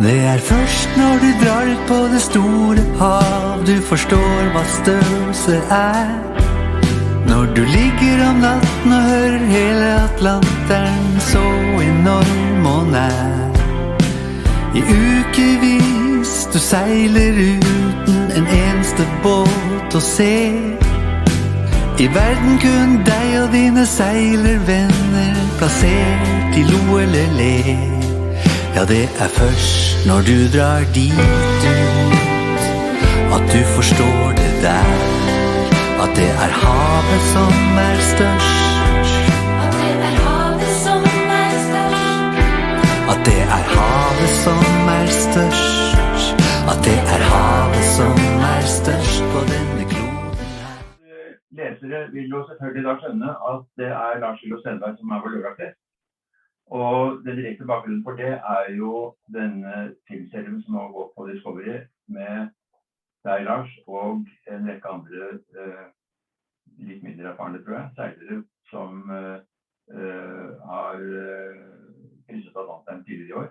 Det er først når du drar ut på det store hav du forstår hva størrelse er. Når du ligger om natten og hører hele Atlanteren så enorm og nær. I ukevis du seiler uten en eneste båt å se. I verden kun deg og dine seilervenner plassert i lo eller le. Ja, det er først når du drar dit ut at du forstår det der. At det er havet som er størst. At det er havet som er størst. At det er havet som er størst. At det er havet som er størst på denne kloden her. lesere vil jo selvfølgelig da skjønne at det er Lars Lillo Stenberg som er vår lørdagsgjest. Og den direkte bakgrunnen for det er jo denne filmserien som har gått på Discovery med deg, Lars, og en rekke andre eh, litt mindre erfarne, tror jeg, seilere som eh, eh, har eh, krysset Atlanteren tidligere i år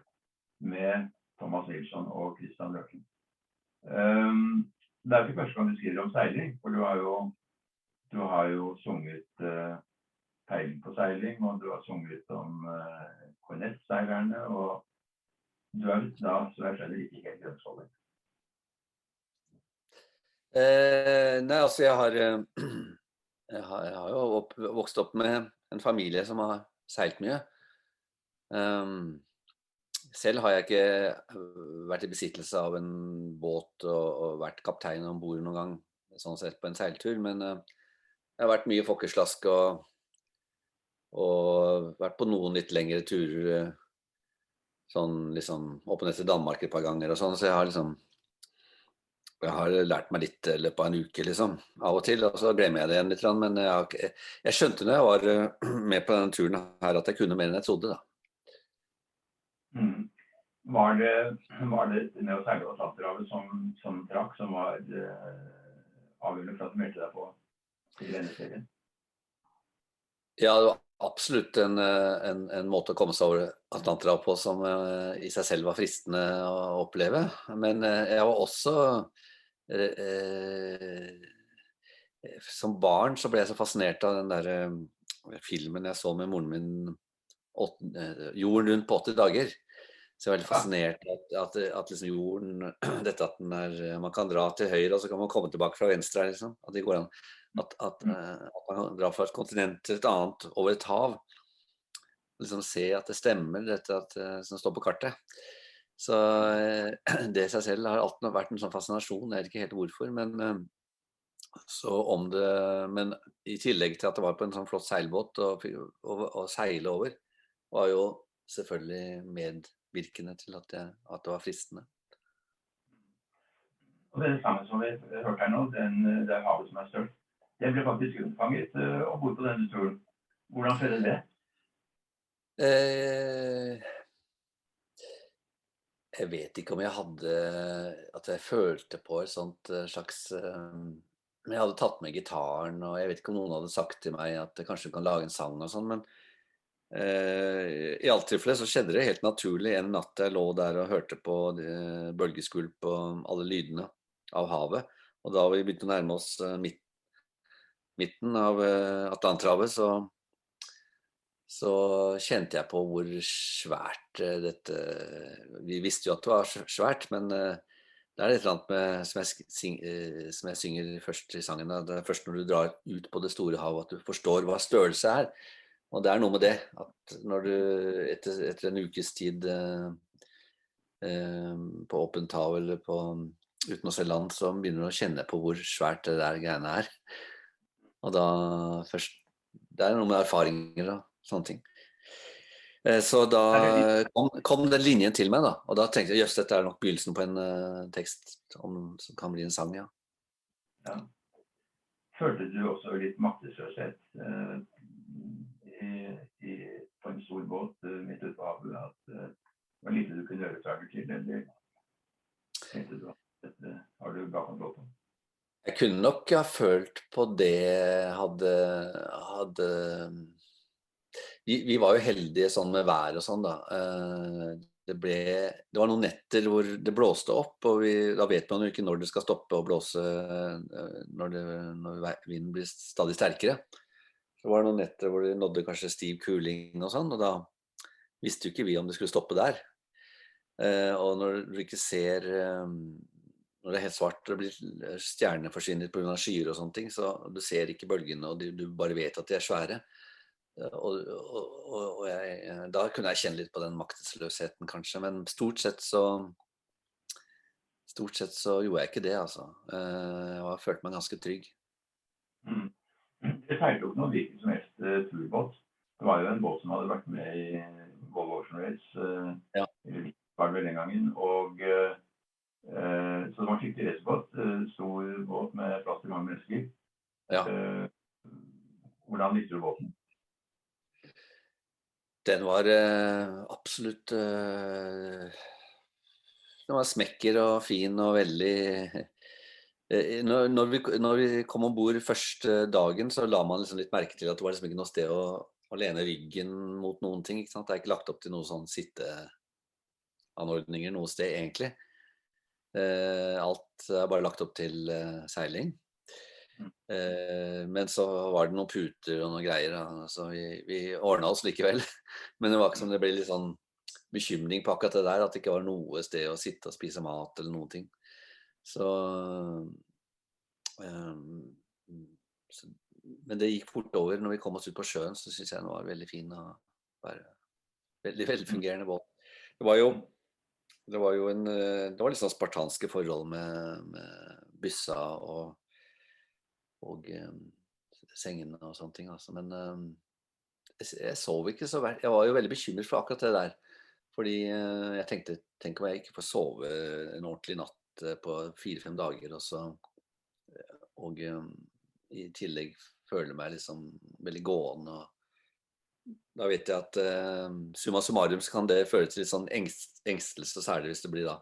med Thomas Nilsson og Christian Løken. Um, det er ikke første gang du skriver om seiling, for du har jo du har jo sunget uh, Peiling på seiling, og du har sunget om uh, kornettseilerne, og du er da, så jeg skjønner, ikke helt grønnskåler. Eh, nei, altså jeg har, eh, jeg har, jeg har jo opp, vokst opp med en familie som har seilt mye. Um, selv har jeg ikke øh, vært i besittelse av en båt og, og vært kaptein om bord noen gang, sånn sett på en seiltur, men uh, jeg har vært mye fokkeslask, og, og vært på noen litt lengre turer. øh, Sånn liksom opp og ned til Danmark et par ganger og sånn, så jeg har liksom jeg har lært meg litt i løpet av en uke, liksom. Av og til. Og så glemmer jeg det igjen litt. Men jeg, har jeg skjønte når jeg var øh, med på denne turen her, at jeg kunne mer enn jeg trodde. da. Mm. Var, det, var det med å seile Atlanterhavet som, som trakk, som var avgjørende for at du meldte deg på til denne serien? Ja, det var absolutt en, øh, en, en måte å komme seg over Atlanterhavet på som øh, i seg selv var fristende å oppleve. Men øh, jeg var også eh, eh, Som barn så ble jeg så fascinert av den der eh, filmen jeg så med moren min eh, 'Jorden rundt på 80 dager'. Så jeg er veldig fascinert at, at, at liksom jorden Dette at den er Man kan dra til høyre, og så kan man komme tilbake fra venstre. Liksom. At det går an. At, at, Mm. eh, at man kan dra fra et kontinent til et annet over et hav. Liksom se at det stemmer, dette at, eh, som står på kartet. Så eh, det i seg selv har alltid vært en sånn fascinasjon. Jeg vet ikke helt hvorfor, men så om det Men i tillegg til at det var på en sånn flott seilbåt å seile over, var jo selvfølgelig medvirkende til at det, at det var fristende. Og det samme som vi hørte her nå, den, 'Det er havet som er størst', den ble faktisk unnfanget uh, om bord på denne turen. Hvordan skjedde det? Eh, jeg vet ikke om jeg hadde At jeg følte på et sånt eh, slags men Jeg hadde tatt med gitaren, og jeg vet ikke om noen hadde sagt til meg at jeg kanskje kan lage en sang og sånn, men eh, i alt tilfelle så skjedde det helt naturlig en natt jeg lå der og hørte på eh, bølgeskvulp og alle lydene av havet. Og da vi begynte å nærme oss eh, midt, midten av eh, Atlanterhavet, så så kjente jeg på hvor svært eh, dette Vi visste jo at det var svært, men eh, det er et eller annet med, som, jeg, som jeg synger først i sangen. Det er først når du drar ut på det store havet at du forstår hva størrelse er. Og det er noe med det at når du etter, etter en ukes tid på åpent hav eller på, uten å se land, så begynner du å kjenne på hvor svært det der greiene er. Og da først Det er noe med erfaringer og sånne ting. Eh, Så da kom, kom den linjen til meg, da. Og da tenkte jeg jøss, dette er nok begynnelsen på en uh, tekst om, som kan bli en sang, ja. Ja. Følte du også litt maktesløshet uh, på en stor båt uh, midt ute på havet? At det var lite du kunne gjøre seg til? Eller tenkte du at dette har du bra kontroll på? Jeg kunne nok ha følt på det hadde, hadde vi, vi var jo heldige sånn med vær og sånn, da. Eh, det ble Det var noen netter hvor det blåste opp, og vi, da vet man jo ikke når det skal stoppe å blåse eh, når, det, når vinden blir stadig sterkere. Så var det noen netter hvor det nådde kanskje stiv kuling og sånn, og da visste jo ikke vi om det skulle stoppe der. Eh, og når du ikke ser Når det er helt svart og det blir stjernene forsvinner pga. skyer og sånne ting, så du ser ikke bølgene, og du, bare vet at de er svære. Eh, Og, og, og, jeg, eh, da kunne jeg kjenne litt på den maktesløsheten, kanskje. Men stort sett så Stort sett så gjorde jeg ikke det, altså. Eh, Jeg har følt meg ganske trygg. Mm. Det seilte opp noen hvilken som helst eh, turbåt. Det var jo en båt som hadde vært med i Volvo Ocean Race. eh, Ja. Var det vel den gangen. Og, eh, eh, så det var en skikkelig racerbåt. eh, Stor båt med plass til mange mennesker. Ja. Eh, Hvordan likte du båten? Den var eh, absolutt eh, Den var smekker og fin og veldig eh, når, vi, når vi kom om bord første dagen, så la man liksom litt merke til at det var liksom ikke noe sted å, å lene ryggen mot noen ting. Det er ikke lagt opp til noen sånn sitteanordninger noe sted, egentlig. Eh, alt er bare lagt opp til eh, seiling. Eh, men så var det noen puter og noen greier, så vi, vi ordna oss likevel. Men det var ikke som det ble litt sånn bekymring på akkurat det der, at det ikke var noe sted å sitte og spise mat eller noen ting. Så, ehm, så Men det gikk fort over. Når vi kom oss ut på sjøen, så syns jeg den var veldig fin og bare veldig velfungerende båt. Det var jo det var jo en eh, Det var litt sånn spartanske forhold med, med byssa og og eh, sengene og sånne ting. Altså. Men eh, jeg, sov ikke så verst. Jeg var jo veldig bekymret for akkurat det der. Fordi eh, jeg tenkte tenk om jeg ikke får sove en ordentlig natt på fire-fem dager, og så Og eh, i tillegg føle meg liksom veldig gående. og Da vet jeg at eh, summa summarum så kan det føre til litt sånn engst, engstelse, særlig hvis det blir da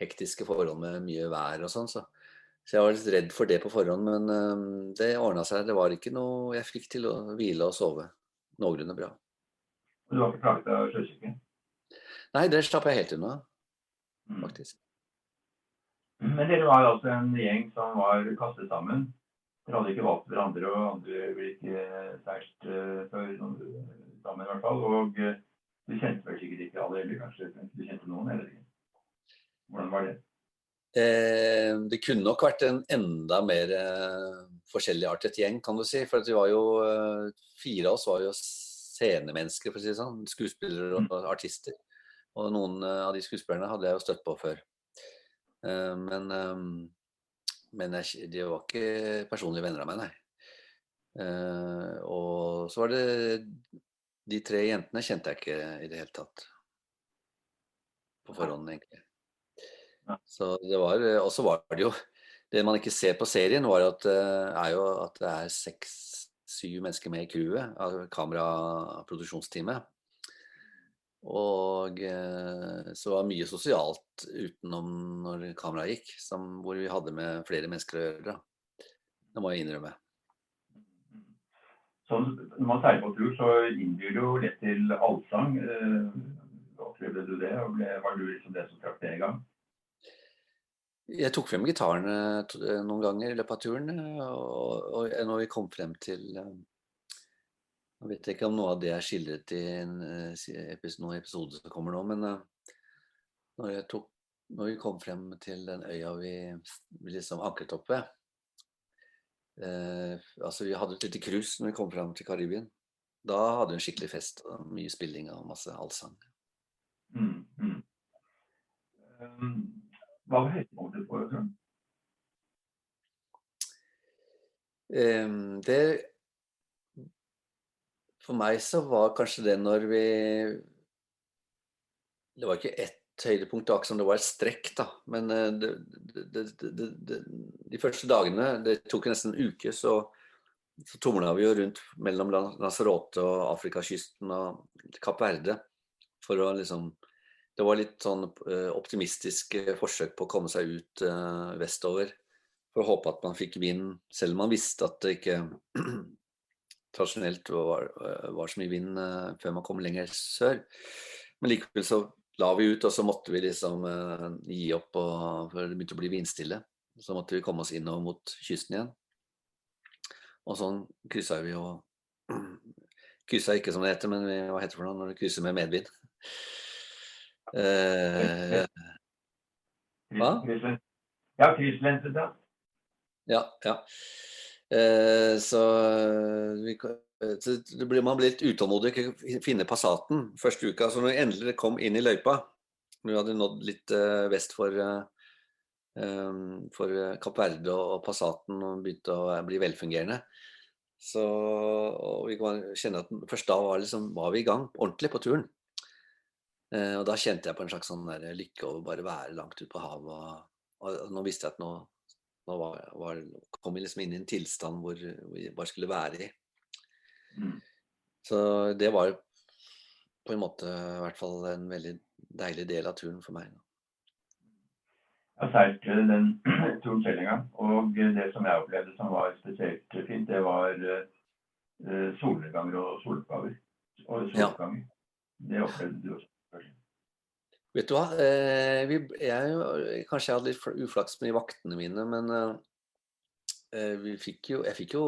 hektiske forhold med mye vær og sånn. så så jeg var litt redd for det på forhånd, men eh, det ordna seg. Det var ikke noe Jeg fikk til å hvile og sove noenlunde bra. Du var ikke plaget av sjøsyke? Nei, det slapp jeg helt unna, Mm. faktisk. Men dere var altså en gjeng som var kastet sammen. Dere hadde ikke valgt hverandre, og andre ble ikke seilt uh, før sammen i hvert fall. Og eh, du kjente vel sikkert ikke alle heller, kanskje du kjente noen eller ikke? Hvordan var det? Eh, det kunne nok vært en enda mer eh, forskjelligartet gjeng, kan du si. For vi var jo eh, Fire av oss var jo scenemennesker, for å si det sånn. Skuespillere og artister. Og noen eh, av de skuespillerne hadde jeg jo støtt på før. Eh, men eh, men jeg, de var ikke personlige venner av meg, nei. Uh, og så var det De tre jentene kjente jeg ikke i det hele tatt. På forhånd, egentlig. Så det var Og så var det jo Det man ikke ser på serien, var at, eh, er jo at det er seks-syv mennesker med i crewet av kameraproduksjonsteamet. Og eh, så var det mye sosialt utenom når kameraet gikk, som, hvor vi hadde med flere mennesker å gjøre. Det må jeg innrømme. Så når man seiler på tur, så innbyr det jo lett til allsang. Eh, opplevde du det? Og ble, var du liksom det som trakk det i gang? Jeg tok frem gitaren eh, noen ganger i løpet av turen, eh, og, og når vi kom frem til Jeg vet ikke om noe av det er skildret i en, eh, noen episode som kommer nå, men eh, når, tok, når vi kom frem til den øya vi, vi liksom ankret opp ved eh, Altså, vi hadde et lite cruise når vi kom frem til Karibien. Da hadde vi en skikkelig fest og mye spilling og masse allsang. Mm, mm. Um, hva var høydepunktet på turen? Um, det For meg så var kanskje det når vi Det var ikke ett høydepunkt, det var ikke som det var et strekk, da. Men eh, det, det, det, de første dagene, det tok nesten en uke, så, så tumla vi jo rundt mellom Lan- Lanzarote og Afrikakysten og Kapp Verde for å liksom Det var litt sånn eh, optimistisk eh, forsøk på å komme seg ut vestover for å håpe at man fikk vind, selv om man visste at det ikke tradisjonelt var, var så mye vind eh, før man kom lenger sør. Men likevel så la vi ut, og så måtte vi liksom eh, gi opp, og, for det begynte å bli vindstille. Så måtte vi komme oss innover mot kysten igjen. Og sånn kryssa vi og Kryssa ikke som det heter, men vi- hva heter det for noe når du krysser med medvind? Eh, Hva? Ja, krysslenset, ja. Ja, ja. Eh, så, vi, eh, så blir, man blir litt utålmodig, ikke finne Passaten første uka. Så når vi endelig kom inn i løypa, når vi hadde nådd litt eh, vest for, eh, eh, for eh, Kapp Verde og, Passaten og begynte å bli velfungerende, så og vi kan kjenne at først da var, liksom, var vi i gang ordentlig på turen. Eh, og da kjente jeg på en slags sånn lykke over bare være langt ute på havet. Og, og nå visste jeg at nå, nå var, var, kom jeg liksom inn i en tilstand hvor vi bare skulle være i. Mm. Så det var på en måte i hvert fall en veldig deilig del av turen for meg. Jeg har seilt eh, den turen og det som jeg opplevde som var spesielt fint, det var eh, solnedganger og soloppgaver. Og Ja. Det opplevde du også. Vet du hva, eh, vi, jeg, kanskje jeg hadde litt uflaks med vaktene mine, men eh, eh, vi fikk jo, jeg fikk jo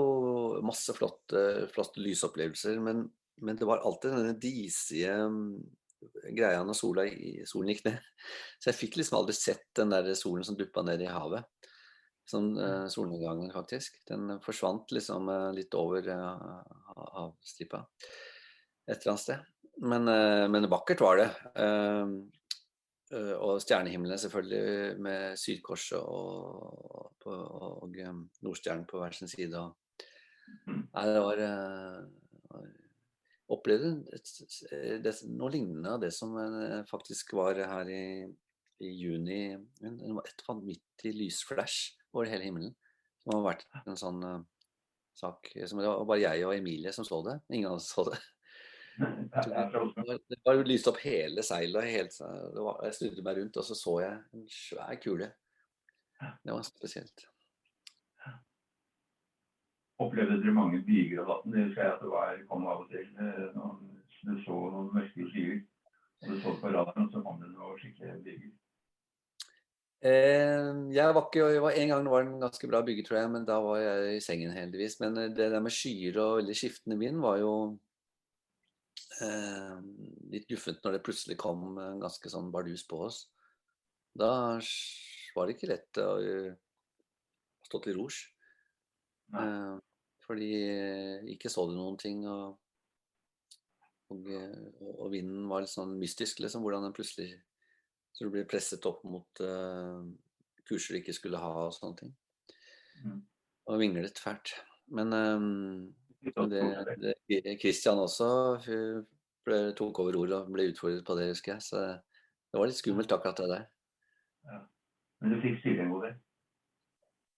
masse flotte, flotte lysopplevelser, men, men det var alltid denne disige mm, greia når sola, solen gikk ned. Så jeg fikk liksom aldri sett den der solen som duppa ned i havet. Sånn eh, solnedgangen, faktisk. Den forsvant liksom eh, litt over eh, havstripa et eller annet sted. Men, men vakkert var det. Eh, og stjernehimmelen selvfølgelig med Sydkorset og, og, og eh, Nordstjernen på hver sin side. Og, Mm. nei, det var, eh, Opplevde et, det, noe lignende av det som faktisk var her i, i juni. Det var et vanvittig lysflash over hele himmelen. Som har vært en sånn uh, sak som Det var bare jeg og Emilie som så det. Ingen andre så det. Det var- jo lyst opp hele seilet. Helt, det var, jeg snudde meg rundt, og så så jeg en svær kule. Det var spesielt. Opplevde dere mange byger av natten? Det husker jeg at det var, kom av og til. eh, du så noen mørke skyer. Og du så på radaren, så kom det noen skikkelige byger. Eh, jeg var ikke, jeg var, En gang var det en ganske bra bygge, tror jeg, men da var jeg i sengen heldigvis. Men eh, det der med skyer og veldig skiftende vind var jo litt guffent når det plutselig kom en ganske sånn bardus på oss. Da var det ikke lett å eh, stå til rors. Eh, fordi eh, ikke så du noen ting, og, og, eh, og vinden var litt sånn mystisk, liksom. Hvordan den plutselig Så du blir presset opp mot eh, kurser du ikke skulle ha og sånne ting. Mm. Og vinglet fælt. Men eh, og det, det, Christian også ble, tok over ordet og ble utfordret på det, husker jeg. Så det var litt skummelt, akkurat det der. Men du fikk styre en god del.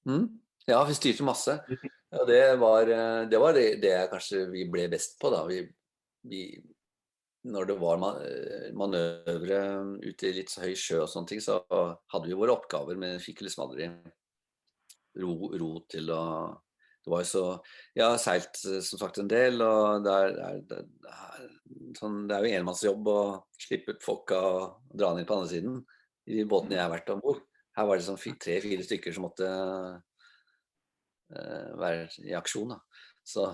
Mm? Ja, vi styrte masse. Og det var eh, det, var det, det jeg kanskje vi ble best på, da. Vi, vi, når det var eh, manøvre ute i litt så høy sjø og sånne ting, så hadde vi våre oppgaver, men fikk liksom aldri ro, ro til å Det var jo så Jeg har seilt eh, som sagt en del, og det er, det er, det er, sånn, det er jo enmannsjobb å slippe folka og dra ned på andre siden i de båtene jeg har vært om bord. Her var det sånn tre-fire stykker som måtte uh, være i aksjon. Da. Så,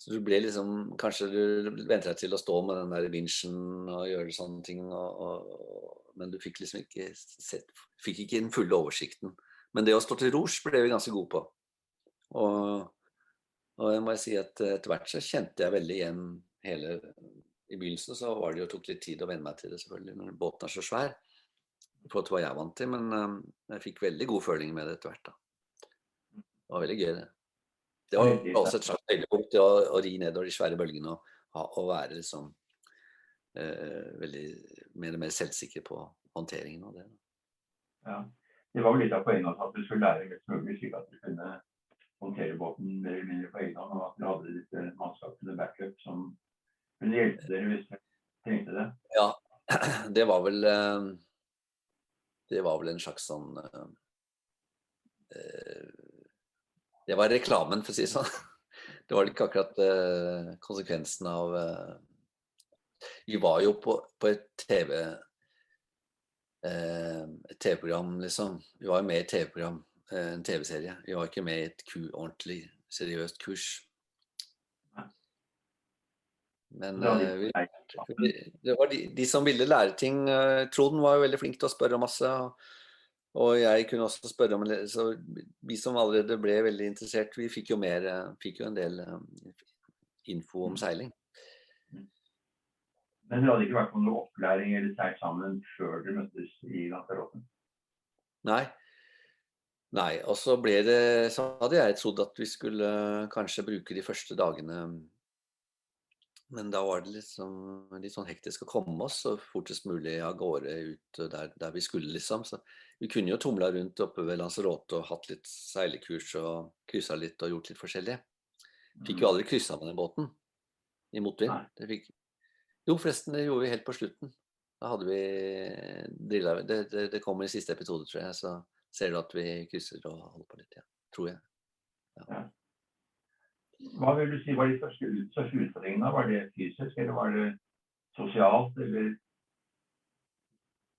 så du ble liksom Kanskje du venter deg til å stå med den der vinsjen og gjøre sånne ting, og, og, men du fikk liksom ikke sett Fikk ikke den fulle oversikten. Men det å stå til rors ble vi ganske gode på. Og, og jeg må si at etter hvert så kjente jeg veldig igjen hele I begynnelsen så var det jo tok litt tid å venne meg til det, selvfølgelig, når båten er så svær. I forhold til hva jeg vant til, men eh, jeg fikk veldig god føling med det etter hvert. da. Det var veldig gøy, det. Det var også et slags høydepunkt å, å ri nedover de svære bølgene og, og være liksom eh, veldig mer og mer selvsikker på håndteringen av det. Ja. Det var vel litt av poenget at du skulle lære mest mulig, slik at du kunne håndtere båten mer eller mindre på egen hånd, og at dere hadde disse mannskapene backup som kunne hjelpe dere hvis dere trengte det. Ja, det var vel eh, Det var vel en slags sånn eh, eh, Det var reklamen, for å si det sånn. Det var ikke akkurat eh, konsekvensen av eh, Vi var jo på, på et TV eh, et TV-program, liksom. Vi var jo med i TV-program, eh, en TV-serie. Vi var ikke med i et ku, ordentlig seriøst kurs. Men Det var eh, vi, det var de, de som ville lære ting. eh, Trond var jo veldig flink til å spørre masse. Og, jeg kunne også spørre om Så vi som allerede ble veldig interessert, vi fikk jo mer eh, Fikk jo en del eh, info om seiling. Men dere hadde ikke vært på noe opplæring eller seilt sammen før dere møttes i Lanzarote? Nei. Nei, og så ble det Så hadde jeg trodd at vi skulle kanskje bruke de første dagene Men da var det liksom litt sånn hektisk å komme oss så fortest mulig av gårde ut der, der vi skulle, liksom. Så vi kunne jo tumla rundt oppe ved Lanzarote og hatt litt seilekurs og kryssa litt og gjort litt forskjellig. Fikk jo aldri kryssa med den båten i motvind. Jo, forresten, det gjorde vi helt på slutten. Da hadde vi drilla det, det, det kommer i siste episode, tror jeg. Så ser du at vi krysser og holder på litt, ja. Tror jeg. Hva vil du si var de største, største utfordringene? Var det fysisk, eller var det sosialt, eller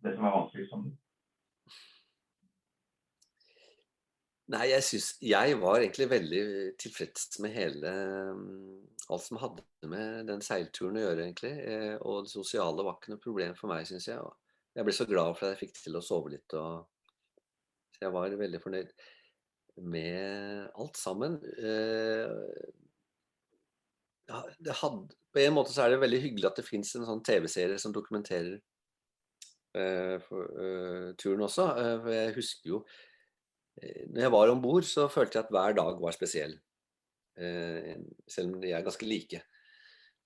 det som er vanskeligst? Som Nei, jeg syns Jeg var egentlig veldig tilfreds med hele Alt som hadde med den seilturen å gjøre, egentlig. eh, Og det sosiale var ikke noe problem for meg, syns jeg. Jeg ble så glad for at jeg fikk til å sove litt. og Jeg var veldig fornøyd med alt sammen. Eh, Ja, hadde, på en måte så er det veldig hyggelig at det fins en sånn TV-serie som dokumenterer uh, for, uh, turen også. Uh, jeg husker jo når jeg var om bord, så følte jeg at hver dag var spesiell. Selv om de er ganske like.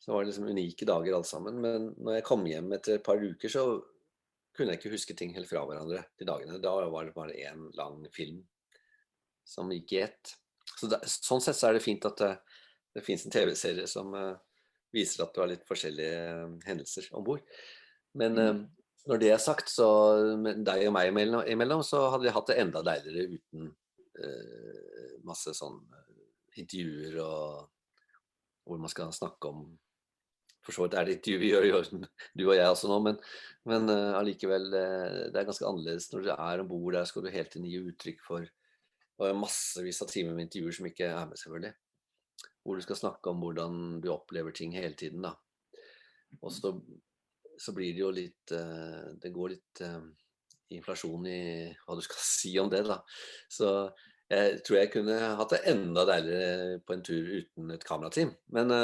Så var det liksom unike dager alle sammen. Men når jeg kom hjem etter et par uker, så kunne jeg ikke huske ting helt fra hverandre de dagene. Da var det bare én lang film som gikk i ett. Så det, sånn sett så er det fint at det, det fins en TV-serie som uh, viser at du har litt forskjellige uh, hendelser om bord. Men uh, når det er sagt, så deg og meg imellom, imellom så hadde vi hatt det enda deiligere uten eh, masse sånn eh, intervjuer og hvor man skal snakke om For så vidt er det intervju vi gjør, gjør du og jeg også nå, men, men eh, allikevel eh, Det er ganske annerledes når du er om bord. Der skal du hele tiden gi uttrykk for og massevis av timer med intervjuer som ikke er med, selvfølgelig. Hvor du skal snakke om hvordan du opplever ting hele tiden, da. Og så, så blir det jo litt eh, Det går litt inflasjon i hva du skal si om det, da. Så jeg tror jeg kunne hatt det enda deiligere på en tur uten et kamerateam. Men,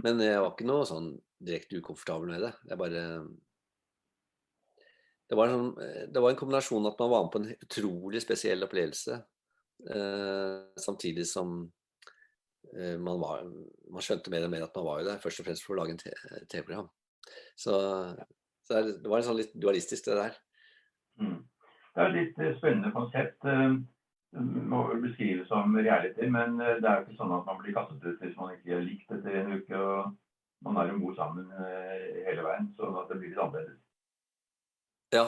men jeg var ikke noe sånn direkte ukomfortabel med det. Jeg bare det var, en, sånn, eh, det var en kombinasjon at man var med på en utrolig spesiell opplevelse, eh, samtidig som eh, man, var, man skjønte mer og mer at man var jo der først og fremst for å lage en TV-program. Så, så det var en sånn litt dualistisk, det der. Mm. Det er et litt eh, spennende konsept. Må vel beskrives som reality, men eh, det er jo ikke sånn at man blir kastet ut hvis man ikke har likt etter en uke. og Man er om bord sammen eh, hele veien, så at det blir litt annerledes. Ja.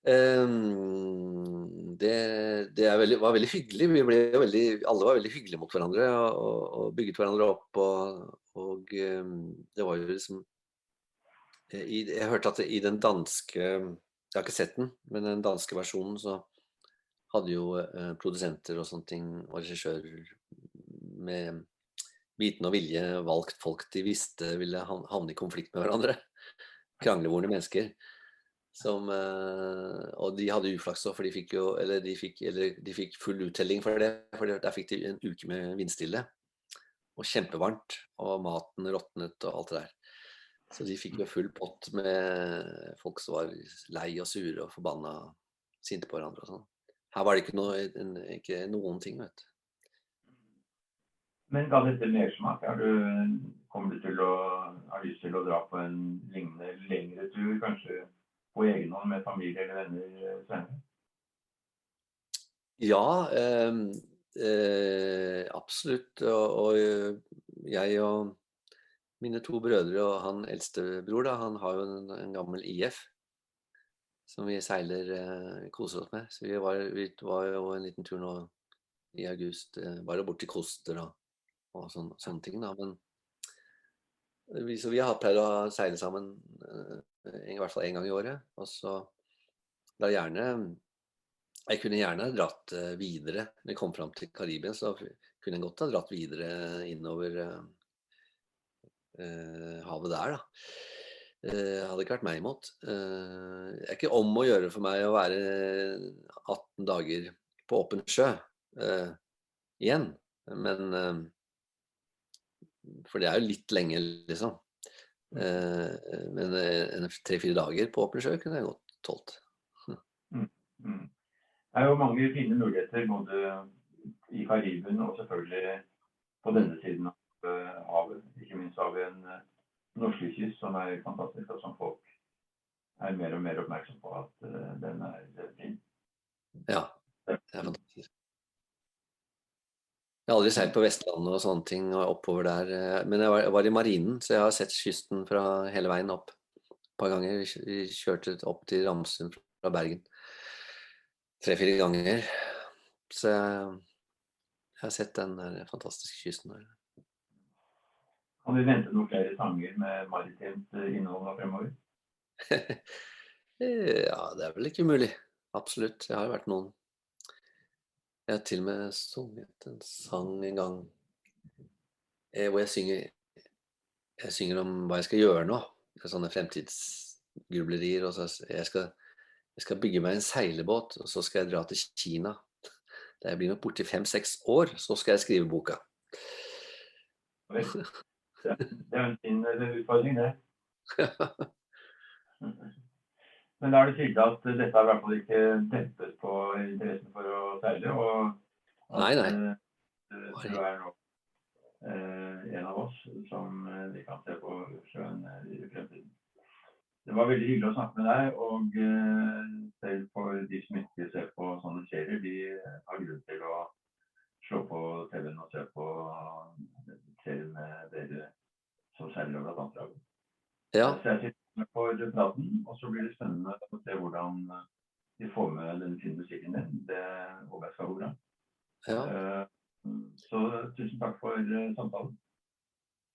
Um, det det er veldig, var veldig hyggelig. Vi ble veldig, alle var veldig hyggelige mot hverandre og, og bygget hverandre opp. Og, og um, det var jo liksom eh, i, Jeg hørte at det, i den danske Jeg har ikke sett den, men den danske versjonen så hadde jo eh, produsenter og sånne ting og regissører med viten og vilje valgt folk de visste ville havne i konflikt med hverandre. Kranglevorne mennesker. Som, eh, og de hadde uflaks òg, for de fikk jo eller de fikk, eller de fikk full uttelling for det. For der fikk de en uke med vindstille. Og kjempevarmt. Og maten råtnet og alt det der. Så de fikk jo full pott med folk som var lei og sure og forbanna sinte på hverandre og sånn. Her var det ikke, noe, en, ikke noen ting, vet du. Men ga dette mersmak? Er du, kommer du til å ha lyst til å dra på en lignende lengre tur, kanskje på egen hånd med familie eller venner eh, senere? Ja, eh, eh, absolutt. Og, og jeg og mine to brødre og han eldstebror, da, han har jo en, en gammel IF som vi seiler, eh, koser oss med. Så vi var, vi var jo en liten tur nå i august, eh, bare bort til Koster og, og sån, sånne ting, da. Men Vi, så vi har pleid å seile sammen eh, i hvert fall én gang i året. Og så da gjerne Jeg kunne gjerne dratt eh, videre. Når jeg kom fram til Karibia, så kunne jeg godt ha dratt videre innover eh, eh, havet der, da. Eh, hadde ikke vært meg imot. Eh, det er ikke om å gjøre for meg å være 18 dager på åpen sjø eh, igjen. Men For det er jo litt lenge, liksom. Eh, men tre-fire dager på åpen sjø kunne jeg godt tålt. Mm. Det er jo mange fine muligheter både i Karibien og selvfølgelig på denne siden av havet. Ikke minst har vi en eh, norskekyst som er fantastisk, og som folk er mer og mer oppmerksom på at uh, den er eh, fin. Ja, det er fantastisk. Jeg har aldri seilt på Vestlandet og sånne ting, og oppover der. eh, Men jeg var, jeg var i marinen, så jeg har sett kysten fra hele veien opp. Et par ganger. Vi kjørte opp til Ramsund fra Bergen. Tre-fire ganger. Så jeg, jeg har sett den der fantastiske kysten der. Kan vi vente noen flere sanger med maritimt eh, innhold da fremover? ja, det er vel ikke umulig. Absolutt. Jeg har jo vært noen Jeg har til og med sunget en sang en gang eh, hvor jeg synger Jeg synger om hva jeg skal gjøre nå. Sånne fremtidsgrublerier. Og så jeg skal, jeg skal bygge meg en seilbåt, og så skal jeg dra til Kina. Da jeg blir nok borte i fem-seks år, så skal jeg skrive boka. Det er en fin eh, utfordring, det. Men da er det tydelig at dette i hvert fall ikke dempet på interessen for å seile. og at, Nei, nei. eh, Du er nå eh, en av oss som vi kan se på sjøen i fremtiden. Det var veldig hyggelig å snakke med deg. Og selv for de som ikke ser på sånne serier, de har grunn til å slå på TV-en og se på serien med dere som selger Atlanterhavet. Ja, Så jeg sitter for praten, og så blir det spennende å se hvordan eh, de får med den fine musikken din. Det håper jeg skal gå bra. ja. Eh, Så tusen takk for eh, samtalen.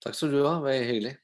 Takk skal du ha. Veldig hyggelig.